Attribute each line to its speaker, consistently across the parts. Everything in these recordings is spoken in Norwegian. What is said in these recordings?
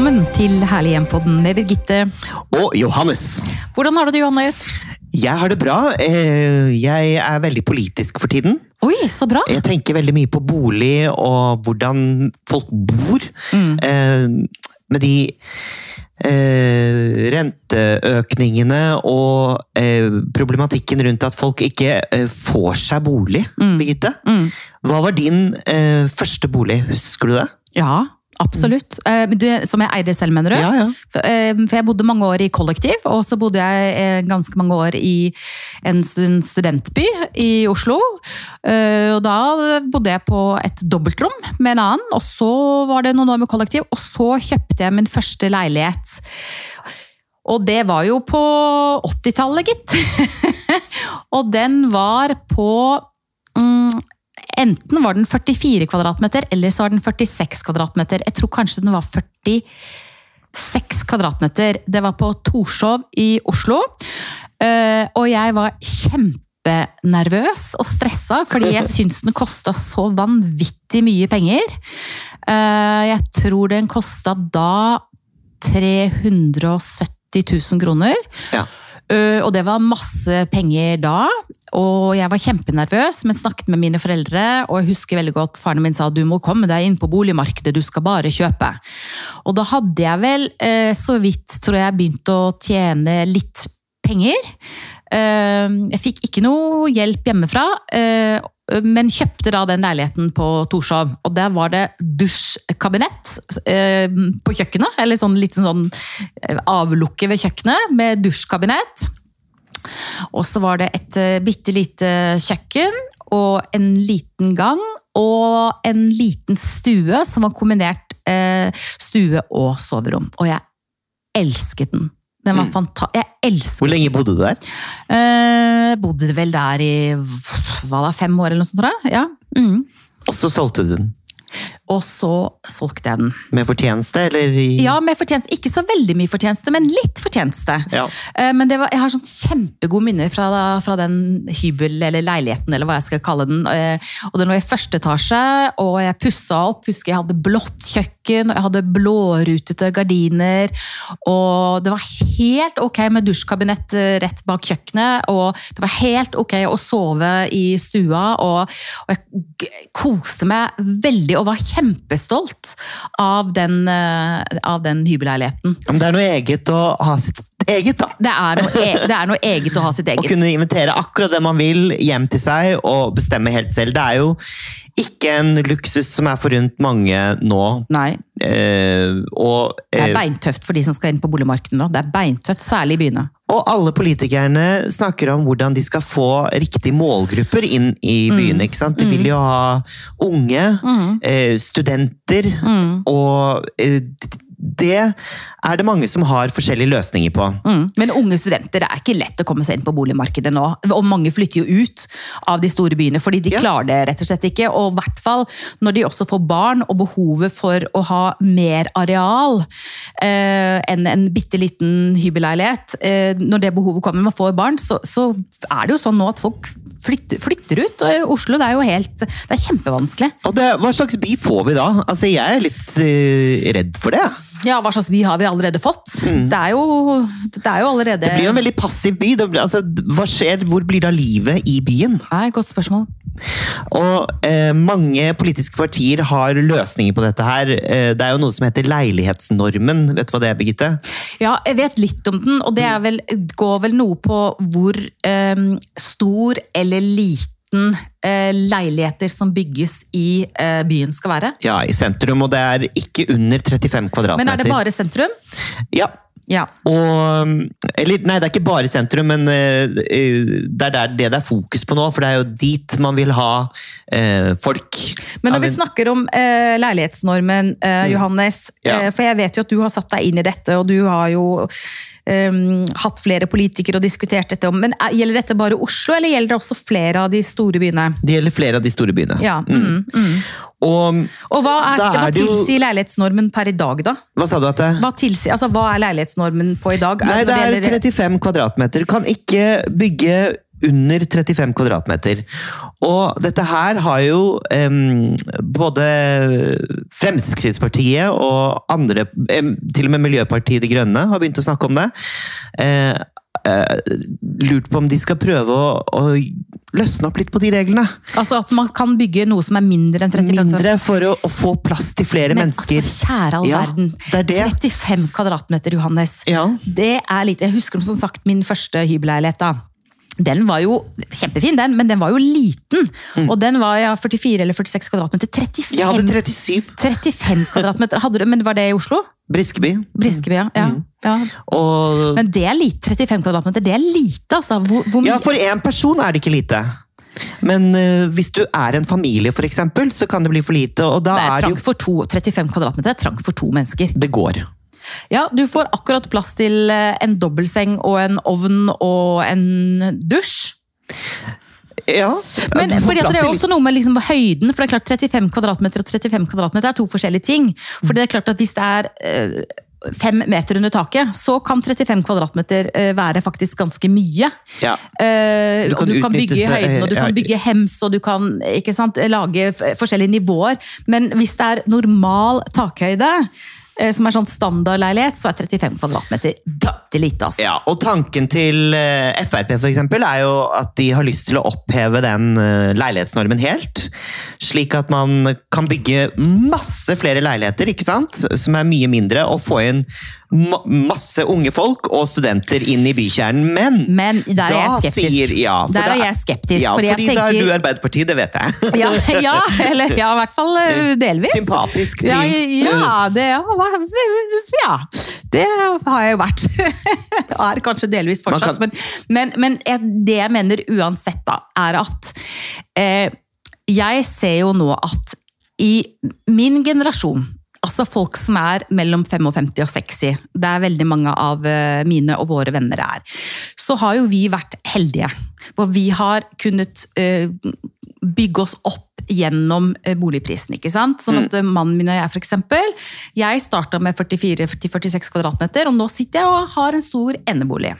Speaker 1: Velkommen til Herlig hjem-podden med Birgitte.
Speaker 2: Og Johannes.
Speaker 1: Hvordan har du det, Johannes?
Speaker 2: Jeg har det bra. Eh, Jeg er veldig politisk for tiden.
Speaker 1: Oi, så bra!
Speaker 2: Jeg tenker veldig mye på bolig og hvordan folk bor.
Speaker 1: Mm.
Speaker 2: Eh, Med de eh, renteøkningene og problematikken rundt at folk ikke får seg bolig,
Speaker 1: Mm.
Speaker 2: Birgitte.
Speaker 1: Mm.
Speaker 2: Hva var din første bolig, husker du det?
Speaker 1: Ja, absolutt. Eh, men Du, som jeg eide selv, mener du?
Speaker 2: Ja, ja.
Speaker 1: For, eh, For jeg bodde mange år i kollektiv, og så bodde jeg eh, ganske mange år i en studentby i Oslo. Eh, Og da bodde jeg på et dobbeltrom med en annen, og så var det noen år med kollektiv, og så kjøpte jeg min første leilighet. Og det var jo på 80-tallet, gitt. og den var på mm, Enten var den 44 kvadratmeter, eller så var den 46 kvadratmeter. Jeg tror kanskje den var 46 kvadratmeter. Det var på Torshov i Oslo. Eh, Og jeg var kjempenervøs og stressa, fordi jeg syntes den kosta så vanvittig mye penger. Eh, Jeg tror den kosta da 370 000 kroner.
Speaker 2: Ja.
Speaker 1: Uh, og det var masse penger da, og jeg var kjempenervøs, men snakket med mine foreldre, og jeg husker veldig godt faren min sa du må komme deg inn på boligmarkedet, du skal bare kjøpe. Og da hadde jeg vel uh, så vidt, tror jeg, begynt å tjene litt penger. Uh, jeg fikk ikke noe hjelp hjemmefra, uh, men kjøpte da den leiligheten på Torshov. Og der var det dusjkabinett eh, på kjøkkenet, eller sånn liten sånn eh, avlukke ved kjøkkenet med dusjkabinett. Og så var det et bitte lite kjøkken og en liten gang og en liten stue som var kombinert eh, stue og soverom. Og jeg elsket den. Den var
Speaker 2: Mm.
Speaker 1: fanta Jeg elsker
Speaker 2: Hvor lenge bodde du der?
Speaker 1: Eh, bodde vel der i hva da, fem år eller noe sånt, tror jeg. Ja. Mm.
Speaker 2: Og så solgte du den.
Speaker 1: Og så solgte jeg den.
Speaker 2: Med fortjeneste, eller?
Speaker 1: Ja, med fortjeneste. Ikke så veldig mye fortjeneste, men litt fortjeneste.
Speaker 2: Ja.
Speaker 1: Eh, Men det var, jeg har sånn kjempegode minner fra, fra den hybel, eller leiligheten, eller hva jeg skal kalle den. Eh, Og den var i første etasje, og jeg pussa opp. Husker jeg hadde blått kjøkken, og jeg hadde blårutete gardiner. Og det var helt ok med dusjkabinett eh, rett bak kjøkkenet, og det var helt ok å sove i stua, og, og jeg koste meg veldig, og var kjempestolt av den, eh, av den hybelleiligheten.
Speaker 2: Men det er noe eget å ha sitt eget, da.
Speaker 1: Det er, noe, e det er noe eget å ha sitt eget.
Speaker 2: Å kunne invitere akkurat det man vil hjem til seg og bestemme helt selv. Det er jo ikke en luksus som er forunt mange nå.
Speaker 1: Nei,
Speaker 2: Eh, og,
Speaker 1: det er
Speaker 2: eh,
Speaker 1: beintøft for de som skal inn på boligmarkedet nå. Det er beintøft, særlig i byene.
Speaker 2: Og alle politikerne snakker om hvordan de skal få riktige målgrupper inn i byene. ikke sant? De vil jo ha unge,
Speaker 1: Mm.
Speaker 2: eh, studenter,
Speaker 1: Mm.
Speaker 2: og eh, det er det mange som har forskjellige løsninger på.
Speaker 1: Mm. Men unge studenter, det er ikke lett å komme seg inn på boligmarkedet nå. Og mange flytter jo ut av de store byene fordi de
Speaker 2: Ja.
Speaker 1: klarer det rett og slett ikke. Og i hvert fall når de også får barn og behovet for å ha mer areal eh, enn en bitte liten hybelleilighet. Eh, når det behovet kommer, man får barn, så, så er det jo sånn nå at folk flytter, flytter ut. Og Oslo det er jo helt Det er kjempevanskelig.
Speaker 2: Og det, hva slags by får vi da? Altså, Jeg er litt uh, redd for det.
Speaker 1: Ja, hva slags by har vi allerede fått? Det, er jo, det er jo allerede
Speaker 2: Mm. Det blir jo en veldig passiv by. Det altså, hva skjer? Hvor blir da livet i byen?
Speaker 1: Nei, Godt spørsmål.
Speaker 2: Og eh, mange politiske partier har løsninger på dette her. Eh, det er jo noe som heter leilighetsnormen. Vet du hva det er, Birgitte?
Speaker 1: Ja, jeg vet litt om den, og det vel, går vel noe på hvor eh, stor eller liten eh, leiligheter som bygges i eh, byen skal være.
Speaker 2: Ja, i sentrum, og det er ikke under 35 kvadratmeter.
Speaker 1: Men er det bare sentrum?
Speaker 2: Ja.
Speaker 1: Ja.
Speaker 2: Og Eller, nei, det er ikke bare sentrum, men eh, det er der, det det er fokus på nå. For det er jo dit man vil ha eh, folk.
Speaker 1: Men når vi snakker om eh, leilighetsnormen, eh, Johannes,
Speaker 2: Ja.
Speaker 1: eh, for jeg vet jo at du har satt deg inn i dette, og du har jo eh, hatt flere politikere og diskutert dette om, men er, gjelder dette bare Oslo, eller gjelder det også flere av de store byene?
Speaker 2: Det gjelder flere av de store byene.
Speaker 1: Ja, mm, mm.
Speaker 2: Og
Speaker 1: Og hva, er, hva
Speaker 2: er det jo-
Speaker 1: tilsier leilighetsnormen per i dag, da?
Speaker 2: hva sa du at det
Speaker 1: Hva, tilsier, altså, hva er leilighetsnormen på i dag?
Speaker 2: Nei, det er 35 kvadratmeter. Kan ikke bygge under 35 kvadratmeter. Og dette her har jo um, både Fremskrittspartiet og andre, til og med Miljøpartiet De Grønne, har begynt å snakke om det. Uh, uh, lurt på om de skal prøve å, å løsne opp litt på de reglene.
Speaker 1: Altså At man kan bygge noe som er mindre enn 35 kvadratmeter?
Speaker 2: Mindre for å, å få plass til flere
Speaker 1: Men
Speaker 2: mennesker.
Speaker 1: altså, kjære all
Speaker 2: Ja,
Speaker 1: verden.
Speaker 2: det det.
Speaker 1: 35 kvadratmeter, Johannes.
Speaker 2: Ja.
Speaker 1: Det er lite. Jeg husker som sagt min første hybelleilighet. da. Den var jo kjempefin, den, men den var jo liten. Og den var ja, 44 eller 46 kvadratmeter. 35,
Speaker 2: Mm. Jeg hadde 37.
Speaker 1: 35 kvadratmeter. Hadde du, men var det i Oslo?
Speaker 2: Briskeby.
Speaker 1: Briskeby, ja. ja. ja.
Speaker 2: Og
Speaker 1: Men det er lite. 35 kvadratmeter, det er lite, altså. Hvor, hvor
Speaker 2: Ja, for én person er det ikke lite. Men uh, hvis du er en familie, for eksempel, så kan det bli for lite. Og da
Speaker 1: det er
Speaker 2: er
Speaker 1: trangt
Speaker 2: jo
Speaker 1: for to. 35 kvadratmeter er trangt for to mennesker.
Speaker 2: Det går.
Speaker 1: Ja, du får akkurat plass til eh, en dobbeltseng og en ovn og en dusj.
Speaker 2: Ja.
Speaker 1: Men fordi det er også noe med liksom høyden, for det er klart 35 kvadratmeter og 35 kvadratmeter er to forskjellige ting. For det er klart at hvis det er eh, fem meter under taket, så kan 35 kvadratmeter eh, være faktisk ganske mye.
Speaker 2: Ja. Du kan
Speaker 1: du kan bygge i høyden, og du kan bygge hems, og du kan sant, lage forskjellige nivåer. Men hvis det er normal takhøyde, som er sånn standardleilighet, så er 35 kvadratmeter bitte lite. Altså.
Speaker 2: Ja, og tanken til eh, Frp for eksempel, er jo at de har lyst til å oppheve den eh, leilighetsnormen helt. Slik at man kan bygge masse flere leiligheter, ikke sant? som er mye mindre, og få inn ma masse unge folk og studenter inn i bykjernen. Men,
Speaker 1: Men der er jeg skeptisk.
Speaker 2: sier ja,
Speaker 1: Der er
Speaker 2: da-
Speaker 1: jeg skeptisk,
Speaker 2: Ja,
Speaker 1: fordi
Speaker 2: fordi,
Speaker 1: jeg
Speaker 2: da er du Arbeiderpartiet, det vet jeg.
Speaker 1: Ja, ja, eller ja, i hvert fall eh, delvis.
Speaker 2: Sympatisk til
Speaker 1: Ja, ja, det, ja, det har jeg jo vært. Og er kanskje delvis fortsatt.
Speaker 2: kan-
Speaker 1: Men, men, men det jeg mener uansett, da, er at eh, jeg ser jo nå at i min generasjon Altså folk som er mellom 55 og 60, det er veldig mange av eh, mine og våre venner er. Så har jo vi vært heldige. Hvor vi har kunnet eh, bygge oss opp gjennom eh, boligprisen. ikke sant? Sånn at mm. mannen min og jeg, for eksempel, jeg starta med 44-46 kvadratmeter, og nå sitter jeg og har en stor endebolig.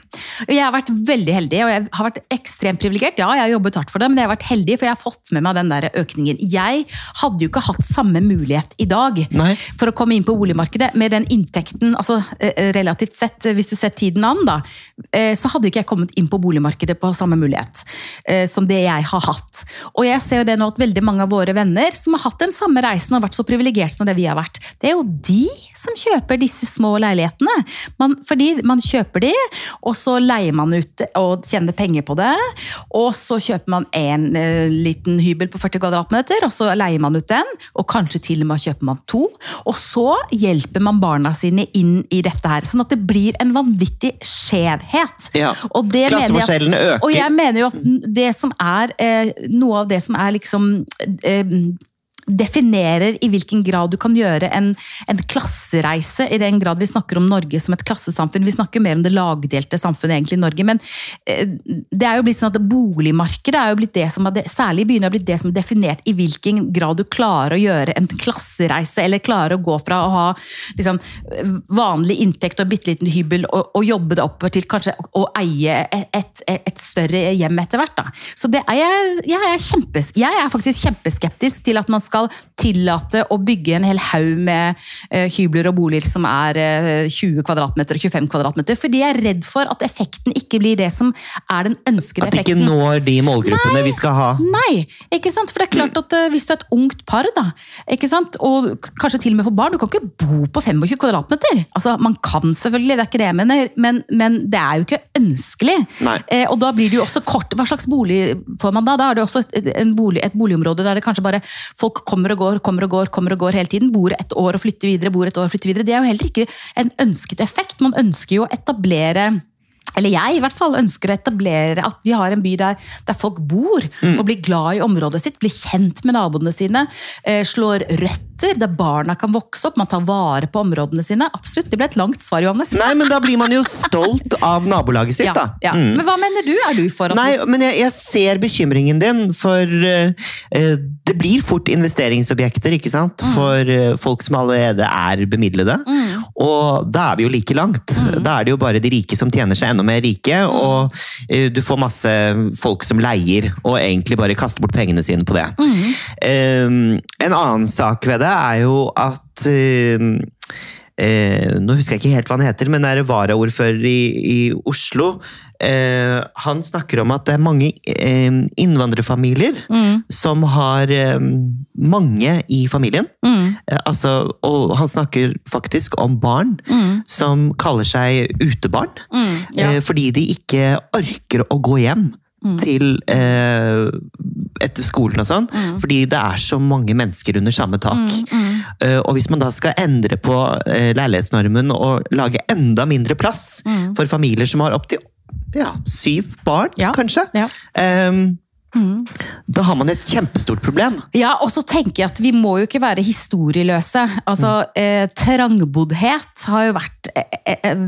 Speaker 1: Jeg har vært veldig heldig, og jeg har vært ekstremt privilegert. Ja, jeg har jobbet hardt for det, men jeg har vært heldig, for jeg har fått med meg den der økningen. Jeg hadde jo ikke hatt samme mulighet i dag
Speaker 2: Nei.
Speaker 1: for å komme inn på boligmarkedet med den inntekten, altså eh, relativt sett, hvis du ser tiden an, da, så hadde ikke jeg kommet inn på boligmarkedet på samme mulighet som det jeg har hatt. Og jeg ser jo det nå at veldig mange av våre venner som har hatt den samme reisen og vært så privilegerte som det vi har vært, det er jo de som kjøper disse små leilighetene. Man, fordi man kjøper de, og så leier man ut og tjener penger på det, og så kjøper man en uh, liten hybel på 40 kvadratmeter, og så leier man ut den, og kanskje til og med kjøper man to, og så hjelper man barna sine inn i dette her, sånn at det blir en vanvittig skjevhet.
Speaker 2: Ja. Klasseforskjellene øker.
Speaker 1: Og jeg mener jo at det som er eh, noe av det som er liksom eh, definerer i hvilken grad du kan gjøre en, en klassereise, i den grad vi snakker om Norge som et klassesamfunn. Vi snakker mer om det lagdelte samfunnet egentlig i Norge, men eh, det er jo blitt sånn at boligmarkedet er jo blitt det som er, særlig i byene, har blitt det som er definert i hvilken grad du klarer å gjøre en klassereise, eller klarer å gå fra å ha liksom, vanlig inntekt og bitte liten hybel og, og jobbe det oppover til kanskje å eie et, et, et større hjem etter hvert. Da. Så det er jeg, jeg, er kjempes, jeg er faktisk kjempeskeptisk til at man skal tillate å bygge en hel haug med eh, hybler og boliger som er eh, 20 kvadratmeter og 25 kvadratmeter, fordi jeg er redd for at effekten ikke blir det som er den ønskede
Speaker 2: At de ikke når de målgruppene vi skal ha.
Speaker 1: Nei, ikke sant? For det er klart at eh, hvis du er et ungt par, da, ikke sant? og kanskje til og med for barn, du kan ikke bo på 25 kvadratmeter. Altså, Man kan selvfølgelig, det er ikke det jeg mener, men, men det er jo ikke ønskelig. Eh, og da blir det jo også kort. Hva slags bolig får man da? Da er det også et, en bolig, et boligområde der det kanskje bare folk kommer og går, kommer og går, kommer og går hele tiden. Bor et år og flytter videre, bor et år og flytter videre. Det er jo heller ikke en ønsket effekt. Man ønsker jo å etablere eller jeg i hvert fall ønsker å etablere at vi har en by der, der folk bor og blir glad i området sitt, blir kjent med naboene sine, slår slår røtter, der barna kan vokse opp, man tar vare på områdene sine. Absolutt, det ble et langt svar, Johannes.
Speaker 2: Nei, men da blir man jo stolt av nabolaget sitt,
Speaker 1: Ja,
Speaker 2: da.
Speaker 1: ja.
Speaker 2: Mm.
Speaker 1: Men hva mener du? Er du for at
Speaker 2: Nei, men jeg, jeg ser bekymringen din, for eh, det blir fort investeringsobjekter, ikke sant? For uh, folk som allerede er bemidlede. Og da er vi jo like langt. Da er det jo bare de rike som tjener seg enda mer rike, og uh, du får masse folk som leier, og egentlig bare kaster bort pengene sine på det. Eh, en annen sak ved det er jo at eh, eh, Nå husker jeg ikke helt hva han heter, men det er varaordfører i, i Oslo. Eh, han snakker om at det er mange eh, innvandrerfamilier som har eh, mange i familien.
Speaker 1: Mm.
Speaker 2: Eh, altså, og han snakker faktisk om barn
Speaker 1: Mm.
Speaker 2: som kaller seg utebarn.
Speaker 1: Mm. Ja.
Speaker 2: Fordi de ikke orker å gå hjem
Speaker 1: Mm.
Speaker 2: til eh, etter skolen og sånn.
Speaker 1: Mm.
Speaker 2: Fordi det er så mange mennesker under samme tak.
Speaker 1: Mm.
Speaker 2: Eh, og hvis man da skal endre på eh, leilighetsnormen og lage enda mindre plass
Speaker 1: Mm.
Speaker 2: for familier som har opptil ja, syv barn,
Speaker 1: Ja.
Speaker 2: kanskje,
Speaker 1: Ja.
Speaker 2: eh,
Speaker 1: Mm.
Speaker 2: da har man et kjempestort problem.
Speaker 1: Ja, og så tenker jeg at vi må jo ikke være historieløse. Altså, eh, Trangboddhet har jo vært eh, eh,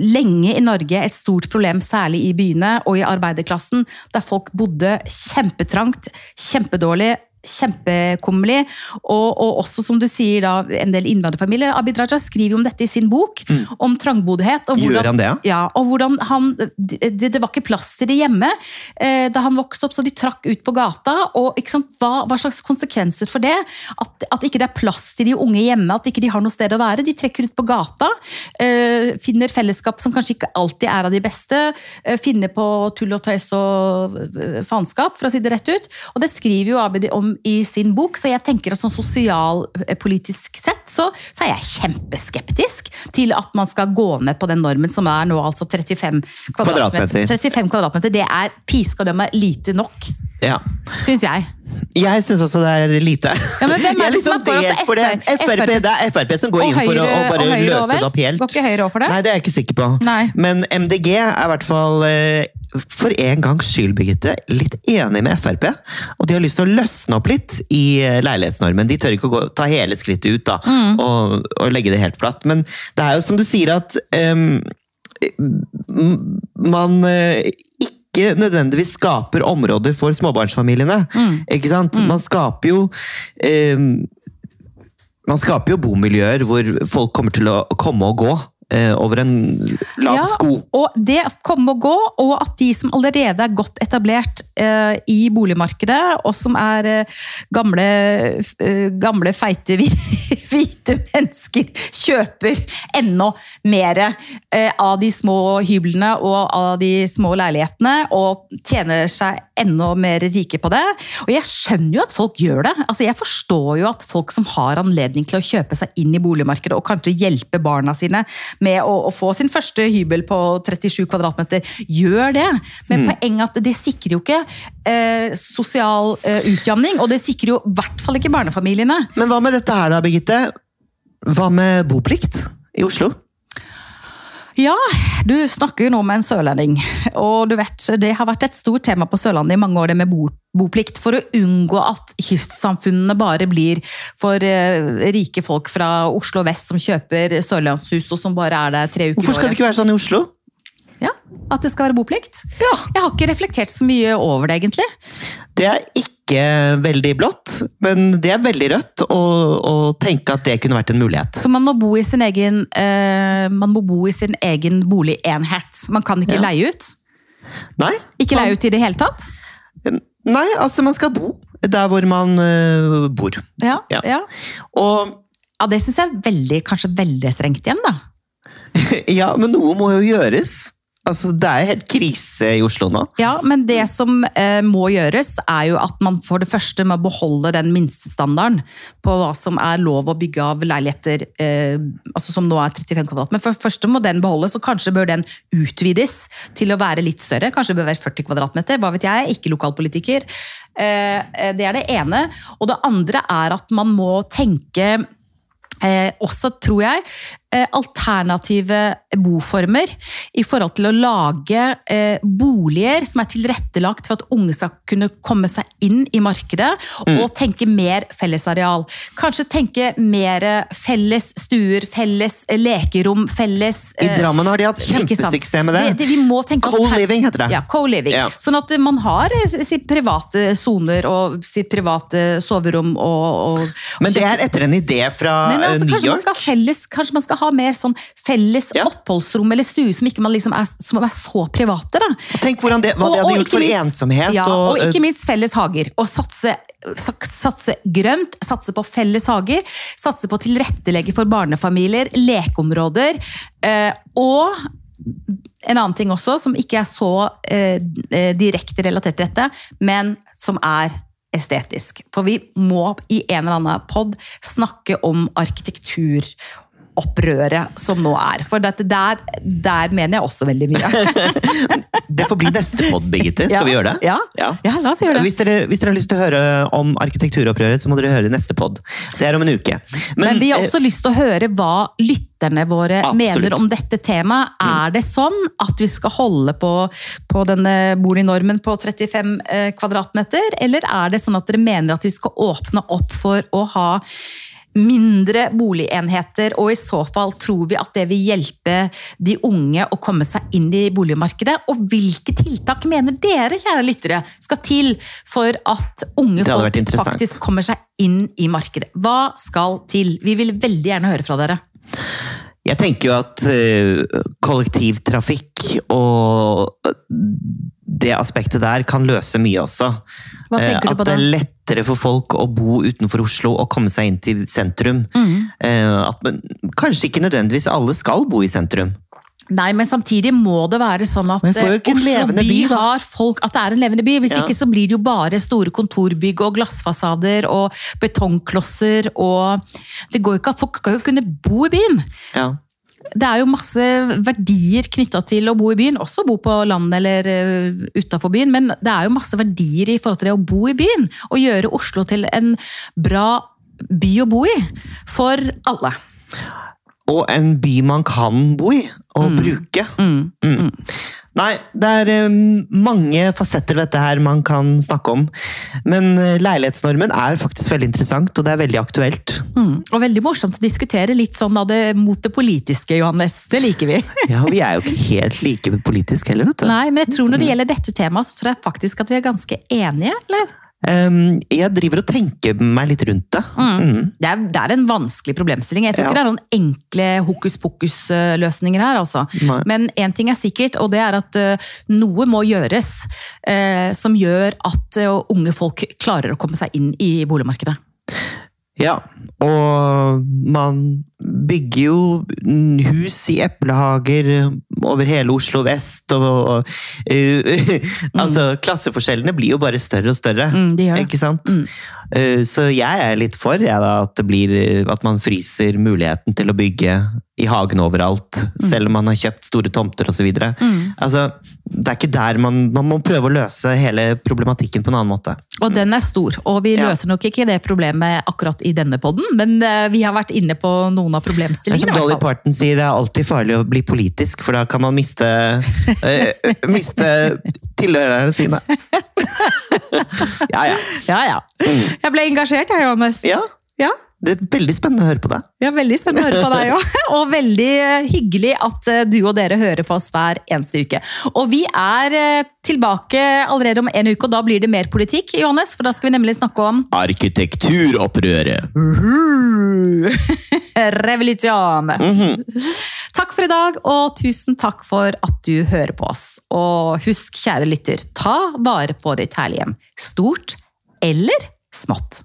Speaker 1: lenge i Norge et stort problem, særlig i byene og i arbeiderklassen, der folk bodde kjempetrangt, kjempedårlig. Kjempekummerlig. Og, og også, som du sier, da, en del innvandrerfamilier. Abid Raja skriver jo om dette i sin bok, om trangboddhet. og
Speaker 2: Gjør han det, ja?
Speaker 1: og hvordan han, det, det var ikke plass til det hjemme eh, da han vokste opp, så de trakk ut på gata. og sant, hva, hva slags konsekvenser for det? At, at ikke det er plass til de unge hjemme, at ikke de har noe sted å være. De trekker ut på gata, eh, finner fellesskap som kanskje ikke alltid er av de beste, eh, finner på tull og tøys og eh, faenskap, for å si det rett ut. Og det skriver jo Abid om i sin bok, så jeg tenker at sånn sosialpolitisk sett så, så er jeg kjempeskeptisk til at man skal gå med på den normen som er nå altså 35 kvadratmeter.
Speaker 2: Kvadratmeter.
Speaker 1: 35 kvadratmeter, Det er piskadømme lite nok,
Speaker 2: Ja.
Speaker 1: syns jeg.
Speaker 2: Jeg syns også det er lite.
Speaker 1: Ja, men hvem er
Speaker 2: er litt
Speaker 1: som
Speaker 2: sånn
Speaker 1: er for
Speaker 2: delt det.
Speaker 1: FrP?
Speaker 2: Det er Frp som går inn for å, å bare løse
Speaker 1: over.
Speaker 2: det opp helt.
Speaker 1: Går ikke Høyre for det?
Speaker 2: Nei, det er jeg ikke sikker på.
Speaker 1: Nei.
Speaker 2: Men MDG er i hvert fall eh, for en gangs skyld, Birgitte, litt enig med Frp. Og de har lyst til å løsne opp litt i eh, leilighetsnormen. De tør ikke å gå, ta hele skrittet ut da,
Speaker 1: Mm.
Speaker 2: og, og legge det helt flatt. Men det er jo som du sier at um, man eh, ikke nødvendigvis skaper områder for småbarnsfamiliene.
Speaker 1: Mm.
Speaker 2: Ikke sant? Man skaper jo em, man skaper jo bomiljøer hvor folk kommer til å komme og gå eh, over en lav
Speaker 1: Ja,
Speaker 2: sko.
Speaker 1: Og det komme og gå, og at de som allerede er godt etablert eh, i boligmarkedet, og som er eh, gamle, eh, gamle feite, hvite mennesker, kjøper enda mer eh, av de små hyblene og av de små leilighetene, og tjener seg enda mer rike på det. Og jeg skjønner jo at folk gjør det. Altså, jeg forstår jo at folk som har anledning til å kjøpe seg inn i boligmarkedet, og kanskje hjelpe barna sine med å, å få sin første hybel på 37 kvadratmeter, gjør det. Men poenget er at det sikrer jo ikke eh, sosial eh, utjamning, og det sikrer jo i hvert fall ikke barnefamiliene.
Speaker 2: Men hva med dette her da, Birgitte? Hva med boplikt i Oslo?
Speaker 1: Ja, du snakker jo nå med en sørlending, og du vet, det har vært et stort tema på Sørlandet i mange år, det med bo, boplikt, for å unngå at kystsamfunnene bare blir for eh, rike folk fra Oslo vest som kjøper sørlandshus, og som bare er der tre uker i året.
Speaker 2: Hvorfor skal det ikke være sånn i Oslo?
Speaker 1: Ja, At det skal være boplikt?
Speaker 2: Ja,
Speaker 1: Jeg har ikke reflektert så mye over det, egentlig.
Speaker 2: Det er ikke veldig blått, men det er veldig rødt å, tenke at det kunne vært en mulighet.
Speaker 1: Så man må bo i sin egen, eh, man må bo i sin egen boligenhet. Man kan ikke
Speaker 2: Ja.
Speaker 1: leie ut.
Speaker 2: Nei,
Speaker 1: Ikke leie ut i det hele tatt.
Speaker 2: Nei, altså man skal bo der hvor man uh, bor.
Speaker 1: Ja,
Speaker 2: Ja.
Speaker 1: ja.
Speaker 2: Og
Speaker 1: ja det syns jeg er veldig, kanskje veldig strengt igjen, da.
Speaker 2: ja, men noe må jo gjøres. Altså, det er helt krise i Oslo nå.
Speaker 1: Ja, men det som eh, må gjøres, er jo at man for det første må beholde den minstestandarden på hva som er lov å bygge av leiligheter, eh, altså som nå er 35 kvadrat. Men for det første må den beholdes, og kanskje bør den utvides til å være litt større. Kanskje det bør være 40 kvadratmeter, hva vet jeg, ikke lokalpolitiker. Eh, eh, det er det ene. Og det andre er at man må tenke Eh, også, tror jeg, alternative boformer i forhold til å lage eh, boliger som er tilrettelagt for at unge skal kunne komme seg inn i markedet, og tenke mer fellesareal. Kanskje tenke mer felles stuer, felles eh, lekerom, felles
Speaker 2: I
Speaker 1: eh,
Speaker 2: Drammen har de hatt kjempesuksess med det.
Speaker 1: det, vi må tenke
Speaker 2: Co-living heter det.
Speaker 1: Ja, co-living.
Speaker 2: Ja.
Speaker 1: Sånn at man har eh, sitt private soner og sitt private soverom og, og
Speaker 2: Men det er etter en idé fra
Speaker 1: Men altså,
Speaker 2: New York.
Speaker 1: kanskje man skal ha mer sånn felles
Speaker 2: Ja.
Speaker 1: oppholdsrom eller stue som ikke man liksom er, som er så private. da.
Speaker 2: Tenk hvordan det, hva det hadde
Speaker 1: og
Speaker 2: gjort for
Speaker 1: minst-
Speaker 2: ensomhet.
Speaker 1: Ja,
Speaker 2: og,
Speaker 1: og ikke minst felles hager. Og satse, satse grønt, satse på felles hager. Satse på å tilrettelegge for barnefamilier, lekeområder. Eh, og en annen ting også, som ikke er så eh, eh, direkte relatert til dette, men som er estetisk. For vi må i en eller annen pod snakke om arkitekturopprøret som nå er. For dette der, der mener jeg også veldig mye.
Speaker 2: det får bli neste pod, Birgitte. Skal
Speaker 1: Ja.
Speaker 2: vi gjøre det?
Speaker 1: Ja. Ja, la oss gjøre det.
Speaker 2: Hvis dere, hvis dere har lyst til å høre om arkitekturopprøret, så må dere høre neste pod. Det er om en uke.
Speaker 1: Men, vi har
Speaker 2: eh,
Speaker 1: også lyst til å høre hva lytterne våre
Speaker 2: Absolutt.
Speaker 1: mener om dette temaet. Er det sånn at vi skal holde på, på denne bolignormen på 35 eh, kvadratmeter, eller er det sånn at dere mener at vi skal åpne opp for å ha mindre boligenheter, og i så fall tror vi at det vil hjelpe de unge å komme seg inn i boligmarkedet? Og hvilke tiltak mener dere, kjære lyttere, skal til for at unge folk faktisk kommer seg inn i markedet? Hva skal til? Vi vil veldig gjerne høre fra dere.
Speaker 2: Jeg tenker jo at eh, kollektivtrafikk og det aspektet der kan løse mye også.
Speaker 1: Hva
Speaker 2: Eh,
Speaker 1: tenker du
Speaker 2: at
Speaker 1: på
Speaker 2: det
Speaker 1: er
Speaker 2: er lettere for folk å bo utenfor Oslo og komme seg inn til sentrum.
Speaker 1: Mm.
Speaker 2: Eh, at man, kanskje ikke nødvendigvis alle skal bo i sentrum.
Speaker 1: Nei, men samtidig må det være sånn at
Speaker 2: Men
Speaker 1: eh, Oslo by
Speaker 2: by,
Speaker 1: har folk At det er en levende by. Hvis
Speaker 2: Ja.
Speaker 1: ikke så blir det jo bare store kontorbygg og glassfasader og betongklosser og Det går jo ikke at folk skal jo kunne bo i byen.
Speaker 2: Ja.
Speaker 1: Det er jo masse verdier knytta til å bo i byen, også bo på landet eller uh, utafor byen, men det er jo masse verdier i forhold til det å bo i byen. Og gjøre Oslo til en bra by å bo i. For alle.
Speaker 2: Og en by man kan bo i og bruke.
Speaker 1: Mm.
Speaker 2: Mm. Nei, det er eh, mange fasetter ved dette her man kan snakke om. Men eh, leilighetsnormen er faktisk veldig interessant, og det er veldig aktuelt.
Speaker 1: Mm. Og veldig morsomt å diskutere litt sånn av det mot det politiske, Johannes. Det liker vi.
Speaker 2: Ja, Vi er jo ikke helt like politisk heller, vet du.
Speaker 1: Nei, men jeg tror når det gjelder dette temaet, så tror jeg faktisk at vi er ganske enige, eller?
Speaker 2: Ehm, jeg driver og tenker meg litt rundt det. Mm.
Speaker 1: Det er, det er en vanskelig problemstilling. Jeg tror
Speaker 2: Ja.
Speaker 1: ikke det er noen enkle hokus pokus-løsninger her, altså. Men én ting er sikkert, og det er at eh, noe må gjøres eh, som gjør at eh, unge folk klarer å komme seg inn i boligmarkedet.
Speaker 2: Ja, og man bygger jo hus i eplehager over hele Oslo vest, og, og uh, Altså, klasseforskjellene blir jo bare større og større.
Speaker 1: Mm, de gjør det.
Speaker 2: Ikke sant?
Speaker 1: Mm.
Speaker 2: Uh, så jeg er litt for jeg, da, at, det blir, at man fryser muligheten til å bygge i hagen overalt, selv om man har kjøpt store tomter osv.
Speaker 1: Mm.
Speaker 2: Altså, det er ikke der man, man må prøve å løse hele problematikken på en annen måte.
Speaker 1: Og den er stor, og vi
Speaker 2: Ja.
Speaker 1: løser nok ikke det problemet akkurat i denne podden, men eh, vi har vært inne på noen av
Speaker 2: er som Dolly. Parton sier, det er alltid farlig å bli politisk, for da kan man miste, øh, miste tilhørerne sine. ja, ja.
Speaker 1: Ja, ja. Jeg ble engasjert, jeg, Johannes.
Speaker 2: ja.
Speaker 1: Ja.
Speaker 2: Det er veldig spennende å høre på deg.
Speaker 1: Ja, Veldig spennende å høre på deg òg. Og veldig eh, hyggelig at eh, du og dere hører på oss hver eneste uke. Og vi er eh, tilbake allerede om en uke, og da blir det mer politikk, Johannes. For da skal vi nemlig snakke om
Speaker 2: Arkitekturopprøret.
Speaker 1: revolusjon. Takk for i dag, og tusen takk for at du hører på oss. Og husk, kjære lytter, ta vare på ditt herlige hjem. Stort eller smått.